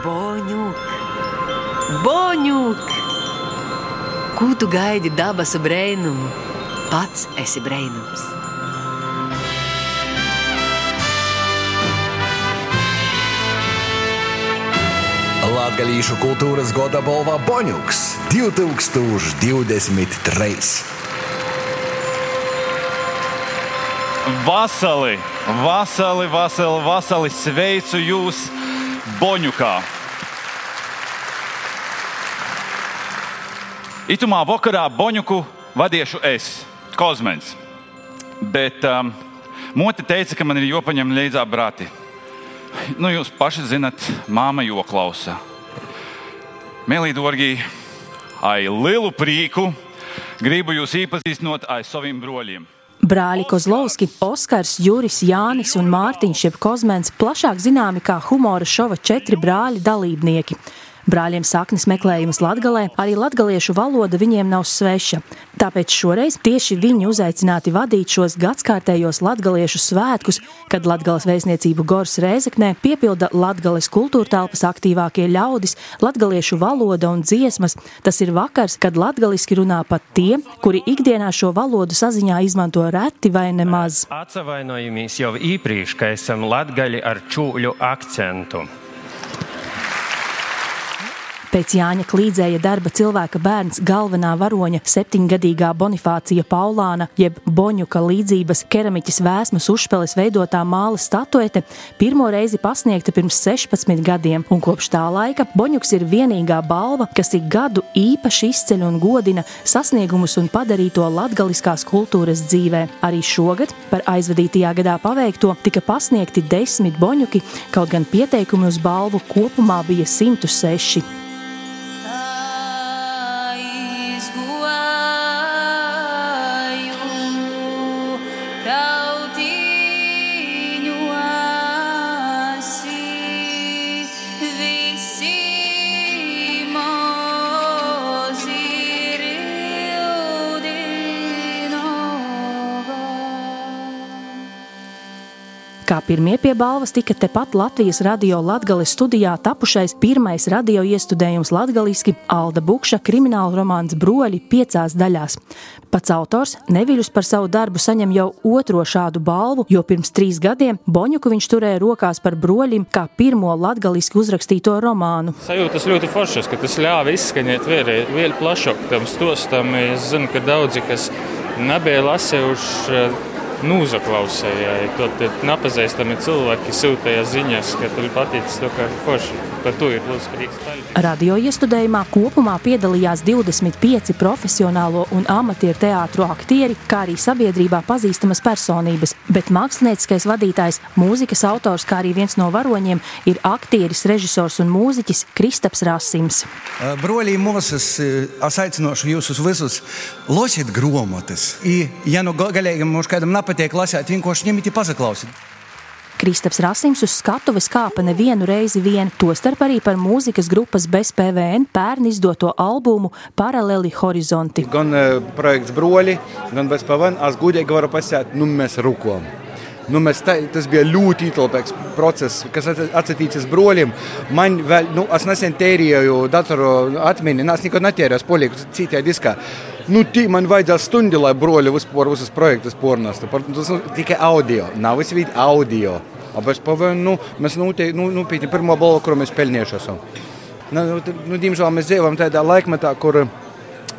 Boņuk, boņuk! Ko tu gaidi dabas brēnumu? Pats esi brēnums. Latvijas kultūras goda balva Boņuks 2023. Vasali, vasali, vasali, vasali, sveicu jūs Boņukā. Itumā vakarā Boņuku vadīšu es, Kozmens. Bet um, Mote teica, ka man ir jopaņem līdzā brāti. Nu, jūs paši zinat, māma joklausa. Mēlī, Dorgi, ai lielu prīku gribu jūs iepazīstināt ar saviem broļiem. Brāļi Kozlovski, Oskars, Juris, Jānis un Mārtiņš, jeb Kozmens, plašāk zināmi kā humora šova četri brāļi dalībnieki. Brāļiem saknes meklējums latgalē, arī latgaliešu valoda viņiem nav sveša. Tāpēc šoreiz tieši viņi uzaicināti vadīt šos gadskārtējos latgaliešu svētkus, kad Latgales vēstniecību Gors Rēzeknē piepilda Latgales kultūrtelpas aktīvākie ļaudis, latgaliešu valoda un dziesmas. Tas ir vakars, kad latgaliski runā pat tie, kuri ikdienā šo valodu saziņā izmanto reti vai nemaz. Atvainojamies jau iepriekš, ka esam latgaļi ar čūļu akcentu. Pēc Jāņa Klīdzēja darba cilvēka bērns galvenā varoņa septiņgadīgā Bonifācija Paulāna, jeb Boņuka līdzības keramiķis vēsmas uzšpeles veidotā māla statuete pirmo reizi pasniegta pirms 16 gadiem, un kopš tā laika Boņuks ir vienīgā balva, kas ik gadu īpaši izceļ un godina sasniegumus un padarīto latgaliskās kultūras dzīvē. Arī šogad par aizvadītajā gadā paveikto tika pasniegti desmit Boņuki, kaut gan pieteikumi uz balvu kopumā bija 106. Pirmie pie balvas tika tepat Latvijas radio Latgales studijā tapušais pirmais radio iestudējums latgaliski Alda Bukša krimināla romāns Broļi piecās daļās. Pats autors neviļus par savu darbu saņem jau otro šādu balvu, jo pirms trīs gadiem Boņuku viņš turēja rokās par broļiem kā pirmo latgaliski uzrakstīto romānu. Sajūtas ļoti foršas, ka tas ļāva izskaņot vēl plašāk tam stostam. Es zinu, ka daudzi, kas nebija lasījuši nūzaklausēja. Tad nepazīstami cilvēki sūtīja ziņas, ka tur paticis to kā forši. Par to ir liels prieks. Radio iestudējumā kopumā piedalījās 25 profesionālo un amatieru teātru aktieri, kā arī sabiedrībā pazīstamas personības, bet mākslinieckais vadītājs, mūzikas autors, kā arī viens no varoņiem, ir aktieris, režisors un mūziķis Kristaps Rasims. Broļi mūsas, es aicinošu jūs visus lasīt gromotas. I, ja nu galīgi mums kādam nepatīk lasīt, vienkārši ņemiet pazaklausiet. Kristaps Rasims uz skatuves kāpa nevienu reizi vien, tostarp arī par mūzikas grupas bez PVN pērn izdoto albumu Paraleli horizonti. Gan uh, projekts Broļi, gan bez PVN, es gudīgi varu pasēt, nu mēs rukojam. Nu, mēs tā, tas bija ļoti ietilpīgs process, kas atsatīts broļiem. Man vēl, nu, es nesen tērēju datoru atmiņu, es neko netērēju, polieku citajā diskā. Nu, tī man vajadzēja stundi, lai broļi vispār visas projektus pornāstu. Tas nu, tikai audio, nav visvīt audio. Bez PVN, nu, mēs noteikti, nu, nu, pīti, pirmo balvu, kuru mēs pelnījuši esam. Nu, nu, diemžēl mēs dzīvojam tādā laikmetā, kur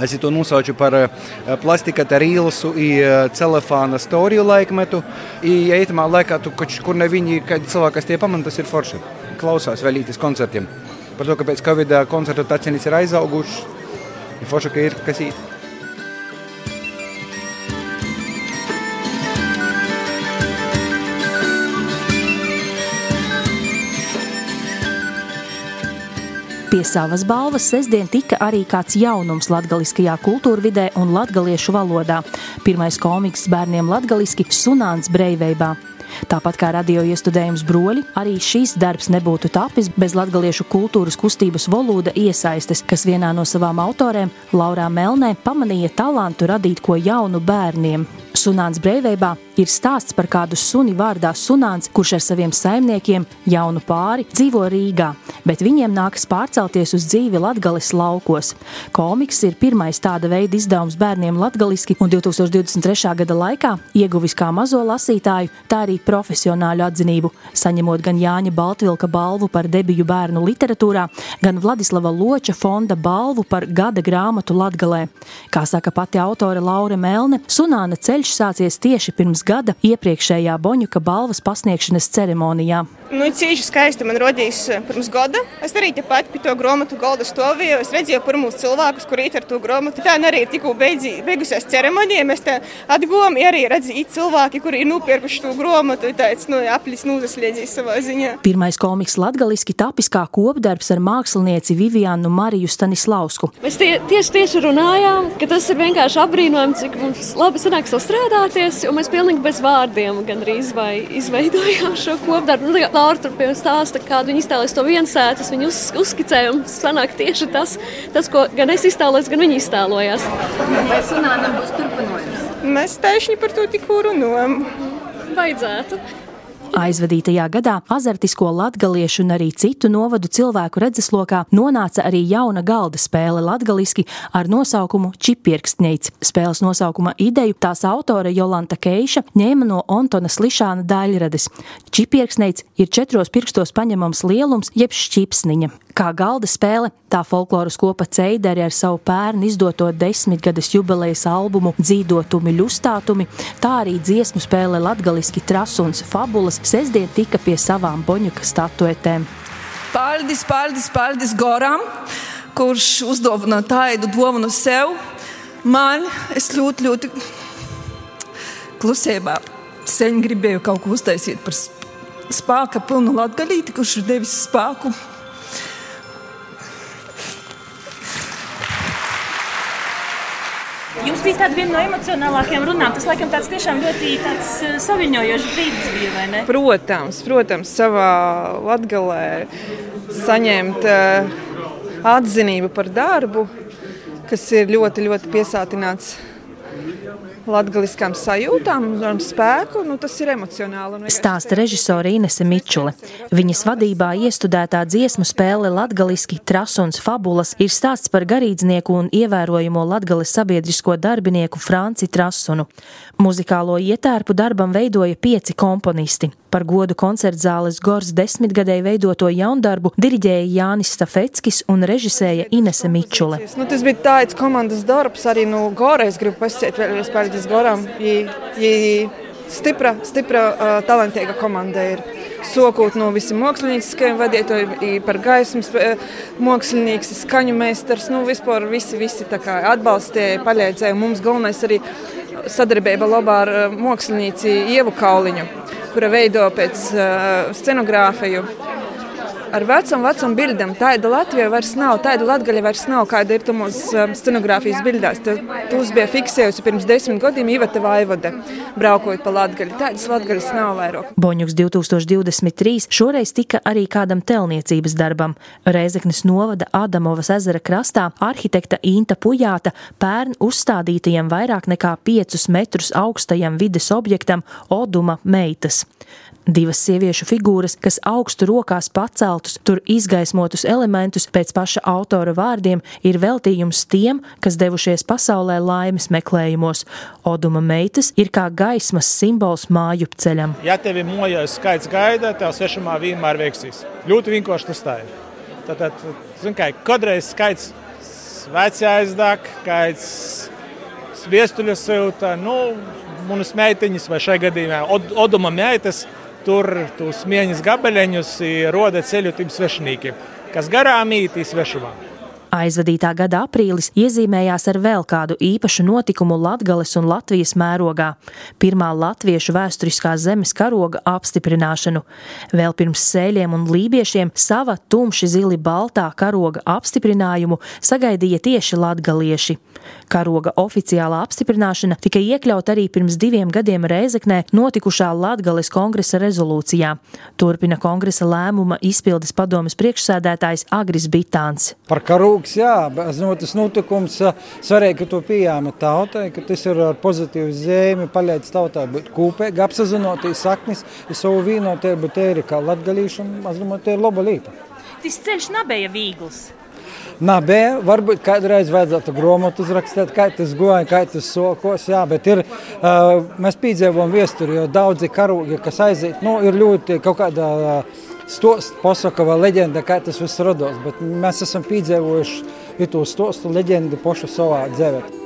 Es to nosaucu par plastika rīlsu un telefona storiju laikmetu. Ja itamā laikā, tu, kur ne viņi, kad cilvēki, tie pamana, tas ir forši. Klausās vēl īstenībā koncertiem. Par to, ka pēc Covid koncertu tacinis ir aizauguši. Forši, ka ir kas īsti. Pie savas balvas sestdien tika arī kāds jaunums latgaliskajā kultūrvidē un latgaliešu valodā. Pirmais komiks bērniem latgaliski Sunāns Breivībā. Tāpat kā radio iestudējums broļi, arī šīs darbs nebūtu tapis bez latgaliešu kultūras kustības volūda iesaistes, kas vienā no savām autorēm, Laurā Melnē, pamanīja talantu radīt ko jaunu bērniem. Sunāns Breivībā ir stāsts par kādu suni vārdā Sunāns, kurš ar saviem saimniekiem, jaunu pāri, dzīvo Rīgā. bet viņiem nākas pārcelties uz dzīvi Latgales laukos. Komiks ir pirmais tāda veida izdevums bērniem latgaliski, un 2023. gada laikā ieguvis kā mazo lasītāju, tā arī profesionāļu atzinību, saņemot gan Jāņa Baltvilka balvu par debiju bērnu literatūrā, gan Vladislava Loča fonda balvu par gada grāmatu Latgalē. Kā saka pati autore Laura Melne, Sunāna ceļš sācies tieši pirms gada iepriekšējā Boņuka balvas pasniegšanas ceremonijā. Nu, cieši skaisti man rodīs eh, pirms gada. Es arī tepat pie to grāmatu galda stāvēju. Es redzēju pirmos cilvēkus, kuriem ir ar to grāmatu. Tā arī ir tikko beigusies ceremonija. Mēs te atguvām, arī redzēju cilvēki, kuri ir nopirkuši to grāmatu. Tāds nu, aplis nūzasliedzīs savā ziņā. Pirmais komiks latgaliski tapis kā kopdarbs ar mākslinieci Vivianu Mariju Stanislausku. Mēs tie, tieši, tieši runājām, ka tas ir vienkārši apbrīnojami, cik mums labi sanāk sastrādāties, un mēs pilnīgi bez vārdiem gandrīz vai izveidojām šo kopdarbu. Nu, Laura tur pie stāsta, kāda viņa iztēlojas to viensētas. Viņa uz, uzskicēja un sanāk tieši tas, tas, ko gan es iztēlojos, gan viņa iztēlojās. Vai sunānam būs turpinājums? Mēs tieši par to tikko runājam. Vajadzētu. Aizvadītajā gadā azartisko latgaliešu un arī citu novadu cilvēku redzeslokā nonāca arī jauna galda spēle latgaliski ar nosaukumu Čipirkstņeic. Spēles nosaukuma ideju tās autore Jolanta Keiša ņēma no Ontona Slišāna daļrades. Čipirkstņeic ir četros pirkstos paņemams lielums jeb šķipsniņa. Kā galda spēle, tā folkloras kopa Ceideri ar savu pērnu izdoto desmitgades jubilejas albumu Dzīdotumi, ļustātumi, tā arī dziesmu spēle latgaliski trasuns fabulas sestdien tika pie savām boņuka statuetēm. Paldies, paldies, paldies Goram, kurš uzdāvina tādu dāvanu sev. Man es ļoti, ļoti klusībā sen gribēju kaut ko uztaisīt par spēka pilnu latgalīti, kurš ir devis spēku Jums bija tāda viena no emocionālākajām runām. Tas, laikam, tāds tiešām ļoti tāds saviņojošs brīdis bija, vai ne? Protams, protams savā latgalē saņemt uh, atzinību par darbu, kas ir ļoti, ļoti piesātināts latgaliskām sajūtām un spēku, nu, tas ir emocionāli. Stāsta režisore Inese Mičule. Viņas vadībā iestudētā dziesmu spēle latgaliski Trasuns fabulas ir stāsts par garīdznieku un ievērojamo latgales sabiedrisko darbinieku Franci Trasunu. Muzikālo ietērpu darbam veidoja pieci komponisti. Par godu koncertzāles Gors desmitgadēju veidoto jaundarbu diriģēja Jānis Stafeckis un režisēja Inese Mičule. Nu, tas bija tāds komandas darbs, arī nu, Gora es gribu pasciet vēlreiz paldies Goram. Jī, stipra, stipra uh, talantīga komanda ir. Sokūt no visiem mākslinieckajiem vadītājiem, par gaismas mākslinieks, skaņu meistars. Nu, vispār visi, visi atbalstīja, palīdzēja. Mums galvenais arī sadarbība labā ar mākslinieci Ievu Kauliņu kura veido pēc uh, scenogrāfiju. Ar vecām, vecām bildēm. Tāda Latvija vairs nav, tāda Latvija vairs nav, kāda ir mūsu um, scenogrāfijas bildēs. Tas bija fiksējusi pirms desmit gadiem Iveta Vaivode, braukojot pa Latviju. Tādas Latvijas nav vairāk. Boņuks 2023 šoreiz tika arī kādam telniecības darbam. Reizeknes novada Adamovas ezera krastā arhitekta Inta Pujāta pērn uzstādītajam vairāk nekā 5 metrus augstajam vides objektam Oduma meitas. Divas sieviešu figūras, kas augstu rokās paceltus, tur izgaismotus elementus pēc paša autora vārdiem, ir veltījums tiem, kas devušies pasaulē laimes meklējumos. Oduma meitas ir kā gaismas simbols māju ceļam. Ja tevi mojās skaits gaida, tev svešumā vienmēr veiksīs. Ļoti vienkārši tas tā ir. Tad, tad kā, kādreiz skaits veci aizdāk, kāds sviestuļa silta, nu, manas meitiņas vai šai gadījumā od, Oduma meitas tur tos smieņas gabaleņus roda ceļu tiem svešinīkiem, kas garām īti svešumā. Aizvadītā gada aprīlis iezīmējās ar vēl kādu īpašu notikumu Latgales un Latvijas mērogā - pirmā latviešu vēsturiskās zemes karoga apstiprināšanu. Vēl pirms sēļiem un lībiešiem sava tumši zili baltā karoga apstiprinājumu sagaidīja tieši latgalieši. Karoga oficiālā apstiprināšana tika iekļauta arī pirms diviem gadiem Reizeknē notikušā Latgales kongresa rezolūcijā. Turpina kongresa lēmuma izpildes padomas priekšsēdētājs Agris Bitāns. Par karogu Lūks, jā, tas notikums svarīgi, ka to pieejama tautai, ka tas ir ar pozitīvu zīmi, palīdz tautai būt kūpīgi, apzināties saknes, savu vienotību, te ir kā latgalīšu, un es domāju, te ir laba lieta. Tas ceļš nebija viegls. Bija, varbūt kādreiz vajadzētu grāmatu uzrakstīt, kā tas goja, kā tas sokos. Jā, bet ir, uh, mēs piedzīvojam vēsturi, jo daudzi karogi, kas aiziet, nu, ir ļoti kaut kādā stosts, posaka vai leģenda, kā tas viss radās. Bet mēs esam piedzīvojuši to stostu leģendu pašu savā dzīvē.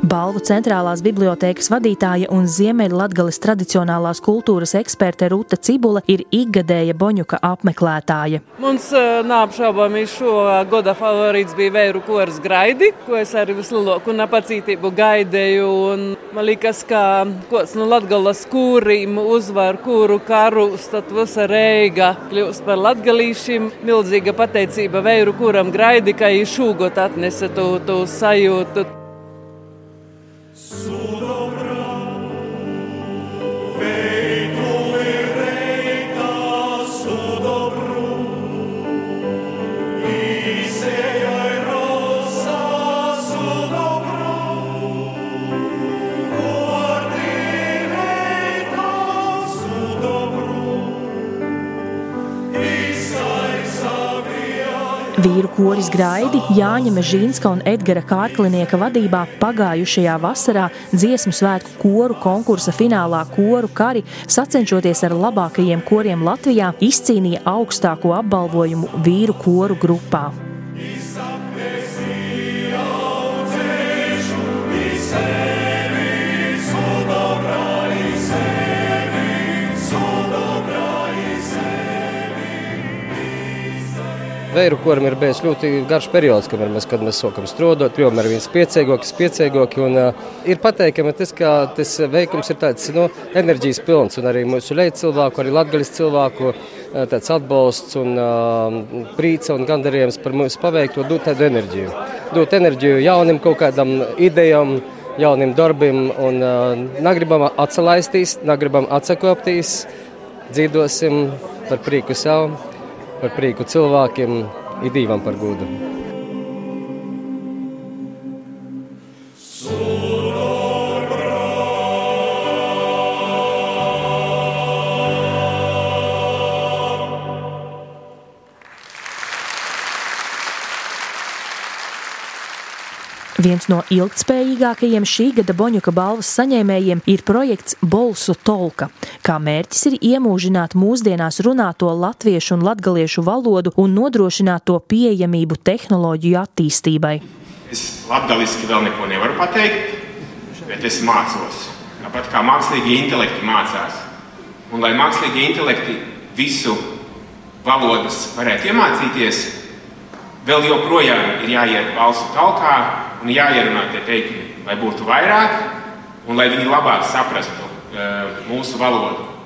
Balvu centrālās bibliotēkas vadītāja un Ziemeļlatgales tradicionālās kultūras eksperte Ruta Cibula ir ikgadēja Boņuka apmeklētāja. Mums neapšaubāmi šo gada favorīts bija Vēru Koras Graidi, ko es arī vislielāko nepacītību gaidēju. Un man liekas, ka kāds no Latgales kūrīm uzvar kūru karus, tad visa reiga kļūst par latgalīšiem. Milzīga pateicība Vēru Kuram Graidi, ka viņš šūgot atnesa to, to sajūtu. Vīru koris Graidi, Jāņa Mežīnska un Edgara Kārklinieka vadībā pagājušajā vasarā dziesmu svētku koru konkursa finālā koru kari, sacenšoties ar labākajiem koriem Latvijā, izcīnīja augstāko apbalvojumu vīru koru grupā. Vēju koram ir bijis ļoti garš periods, kamēr mēs, kad mēs sākam strādāt, ar viens pieciegoks, pieciegoki. Un, uh, ir pateikami tas, ka tas veikums ir tāds nu, enerģijas pilns, un arī mūsu leju cilvēku, arī latgaļas cilvēku tāds atbalsts un uh, prīca un gandarījums par mūsu paveikto dot tādu enerģiju. Dot enerģiju jaunam kaut kādam idejam, jauniem darbiem un uh, negribam atsalaistīs, negribam atsakoptīs, dzīvosim par prieku sev par prieku cilvēkiem, ir divam par gudu. Viens no ilgspējīgākajiem šī gada Boņuka balvas saņēmējiem ir projekts Bolsu Tolka, kā mērķis ir iemūžināt mūsdienās runāto latviešu un latgaliešu valodu un nodrošināt to pieejamību tehnoloģiju attīstībai. Es latgaliski vēl neko nevaru pateikt, bet es mācos. Tāpat kā mākslīgi intelekti mācās. Un lai mākslīgi intelekti visu valodas varētu iemācīties, vēl joprojām ir jāiet balsu talkā un jāierunā tie teikumi, lai būtu vairāk un lai viņi labāk saprastu uh, mūsu valodu.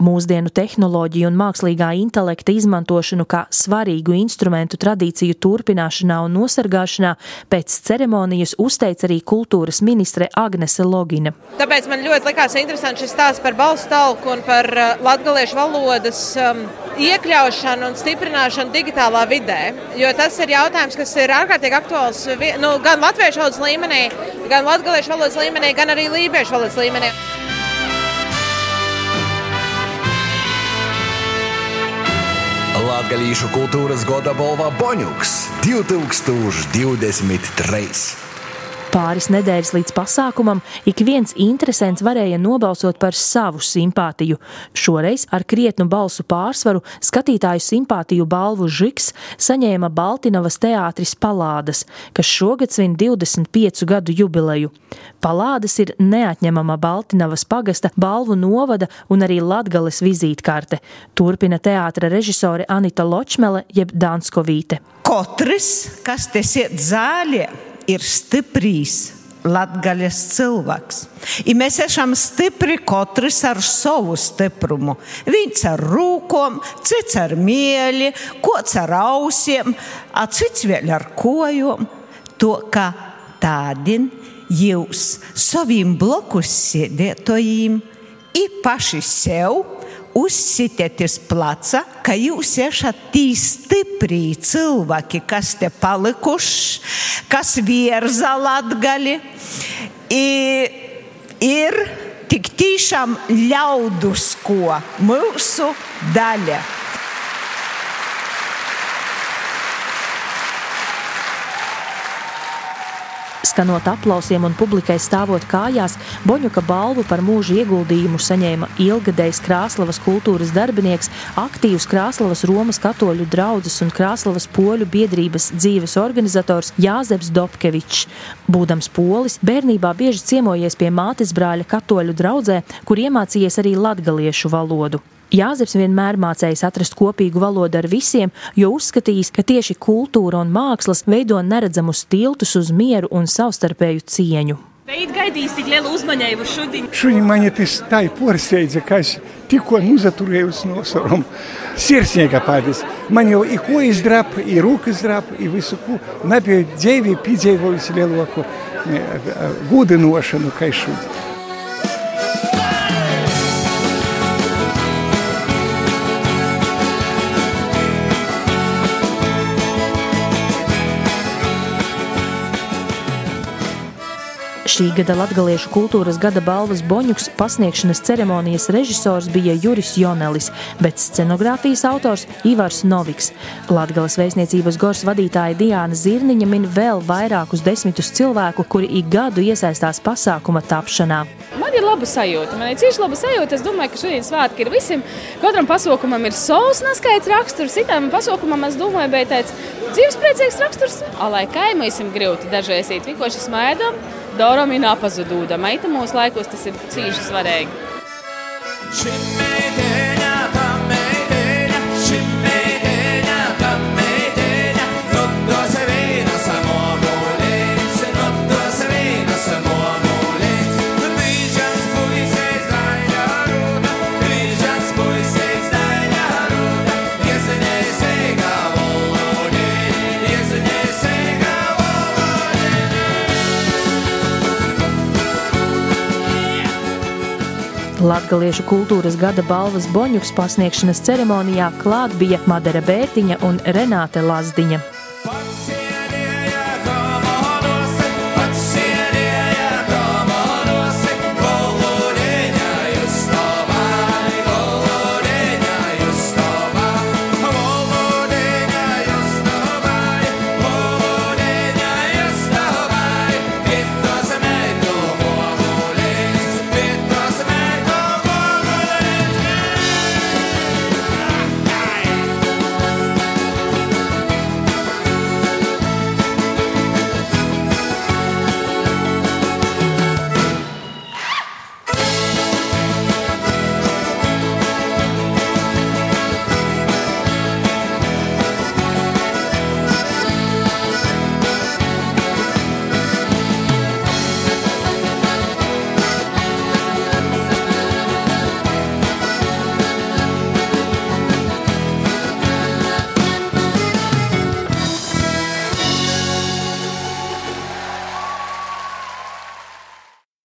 Mūsdienu tehnoloģiju un mākslīgā intelekta izmantošanu kā svarīgu instrumentu tradīciju turpināšanā un nosargāšanā pēc ceremonijas uzteica arī kultūras ministre Agnese Logina. Tāpēc man ļoti likās interesanti šis stāsts par balstu talku un par uh, latgaliešu valodas um, iekļaušanu un stiprināšanu digitālā vidē. Jo tas ir jautājums, kas ir ārkārtīgi aktuāls nu, gan latviešu valodas līmenī, gan latgaliešu valodas līmenī, gan arī lībiešu valodas līmenī. Latvijas kultūras goda balva Boņuks 2023. Pāris nedēļas līdz pasākumam ik viens interesants varēja nobalsot par savu simpātiju. Šoreiz ar krietnu balsu pārsvaru skatītāju simpātiju balvu Žiks saņēma Baltinovas teātris Palādas, kas šogad svin 25 gadu jubileju. Palādas ir neatņemama Baltinovas pagasta balvu novada un arī Latgales vizītkarte. Turpina teātra režisore Anita Ločmele jeb Danskovīte. Katrs, kas te iet zāļie, ir stiprīs latgaļas cilvēks. I mēs esam stipri katrs ar savu stiprumu. Viens ar rūkom, cits ar mieli, kods ar ausiem, a cits vēl ar kojom. To, ka tādin jūs saviem blokus sēdētojiem, ir paši sev uzsitiet uz placa, ka jūs esat tī stipri cilvēki, kas te palikuši, kas virza latgali. I, ir tik tiešām ļaudusko mūsu daļa. Skanot aplausiem un publikai stāvot kājās, Boņuka balvu par mūža ieguldījumu saņēma ilgadējs Krāslavas kultūras darbinieks, aktīvs Krāslavas Romas katoļu draudzes un Krāslavas poļu biedrības dzīves organizators Jāzeps Dobkevičs. Būdams polis, bērnībā bieži ciemojies pie mātes brāļa katoļu draudzē, kur iemācījies arī latgaliešu valodu. Jāzeps vienmēr mācējis atrast kopīgu valodu ar visiem, jo uzskatījis, ka tieši kultūra un mākslas veido neredzamus tiltus uz mieru un savstarpēju cieņu. Veit gaidījis tik lielu uzmanību šodien. Šodien man ir tas tā porsteidza, ka es tikko nozaturējos no savām sirsnieka paldies. Man jau ir ko izdrap, ir rūkas drap, ir visu ko. Nebija dzīvī piedzīvojis lielāko gudinošanu, kā šodien. Šī gada Latviešu kultūras gada balvas Boņuks pasniegšanas ceremonijas režisors bija Juris Jonelis, bet scenogrāfijas autors Ivars Noviks. Latvijas vēstniecības gors vadītāja Diāna Zirniņa min vēl vairākus desmitus cilvēku, kuri ik gadu iesaistās pasākuma tapšanā. Man ir laba sajūta. Man ir cieši laba sajūta. Es domāju, ka šodien svētki ir visiem. Katram pasaukumam ir savs neskaidrs raksturs, citam pasaukumam es domāju, bet tāds dzīvespriecīgs raksturs. Alai kaimiņam grūti dažreiz iet, vienkārši smaidām. Doram ir apazudūda. Meita mūsu laikos tas ir cīši svarīgi. Latviešu kultūras gada balvas Boņuks pasniegšanas ceremonijā klāt bija Madara Bērtiņa un Renāte Lazdiņa.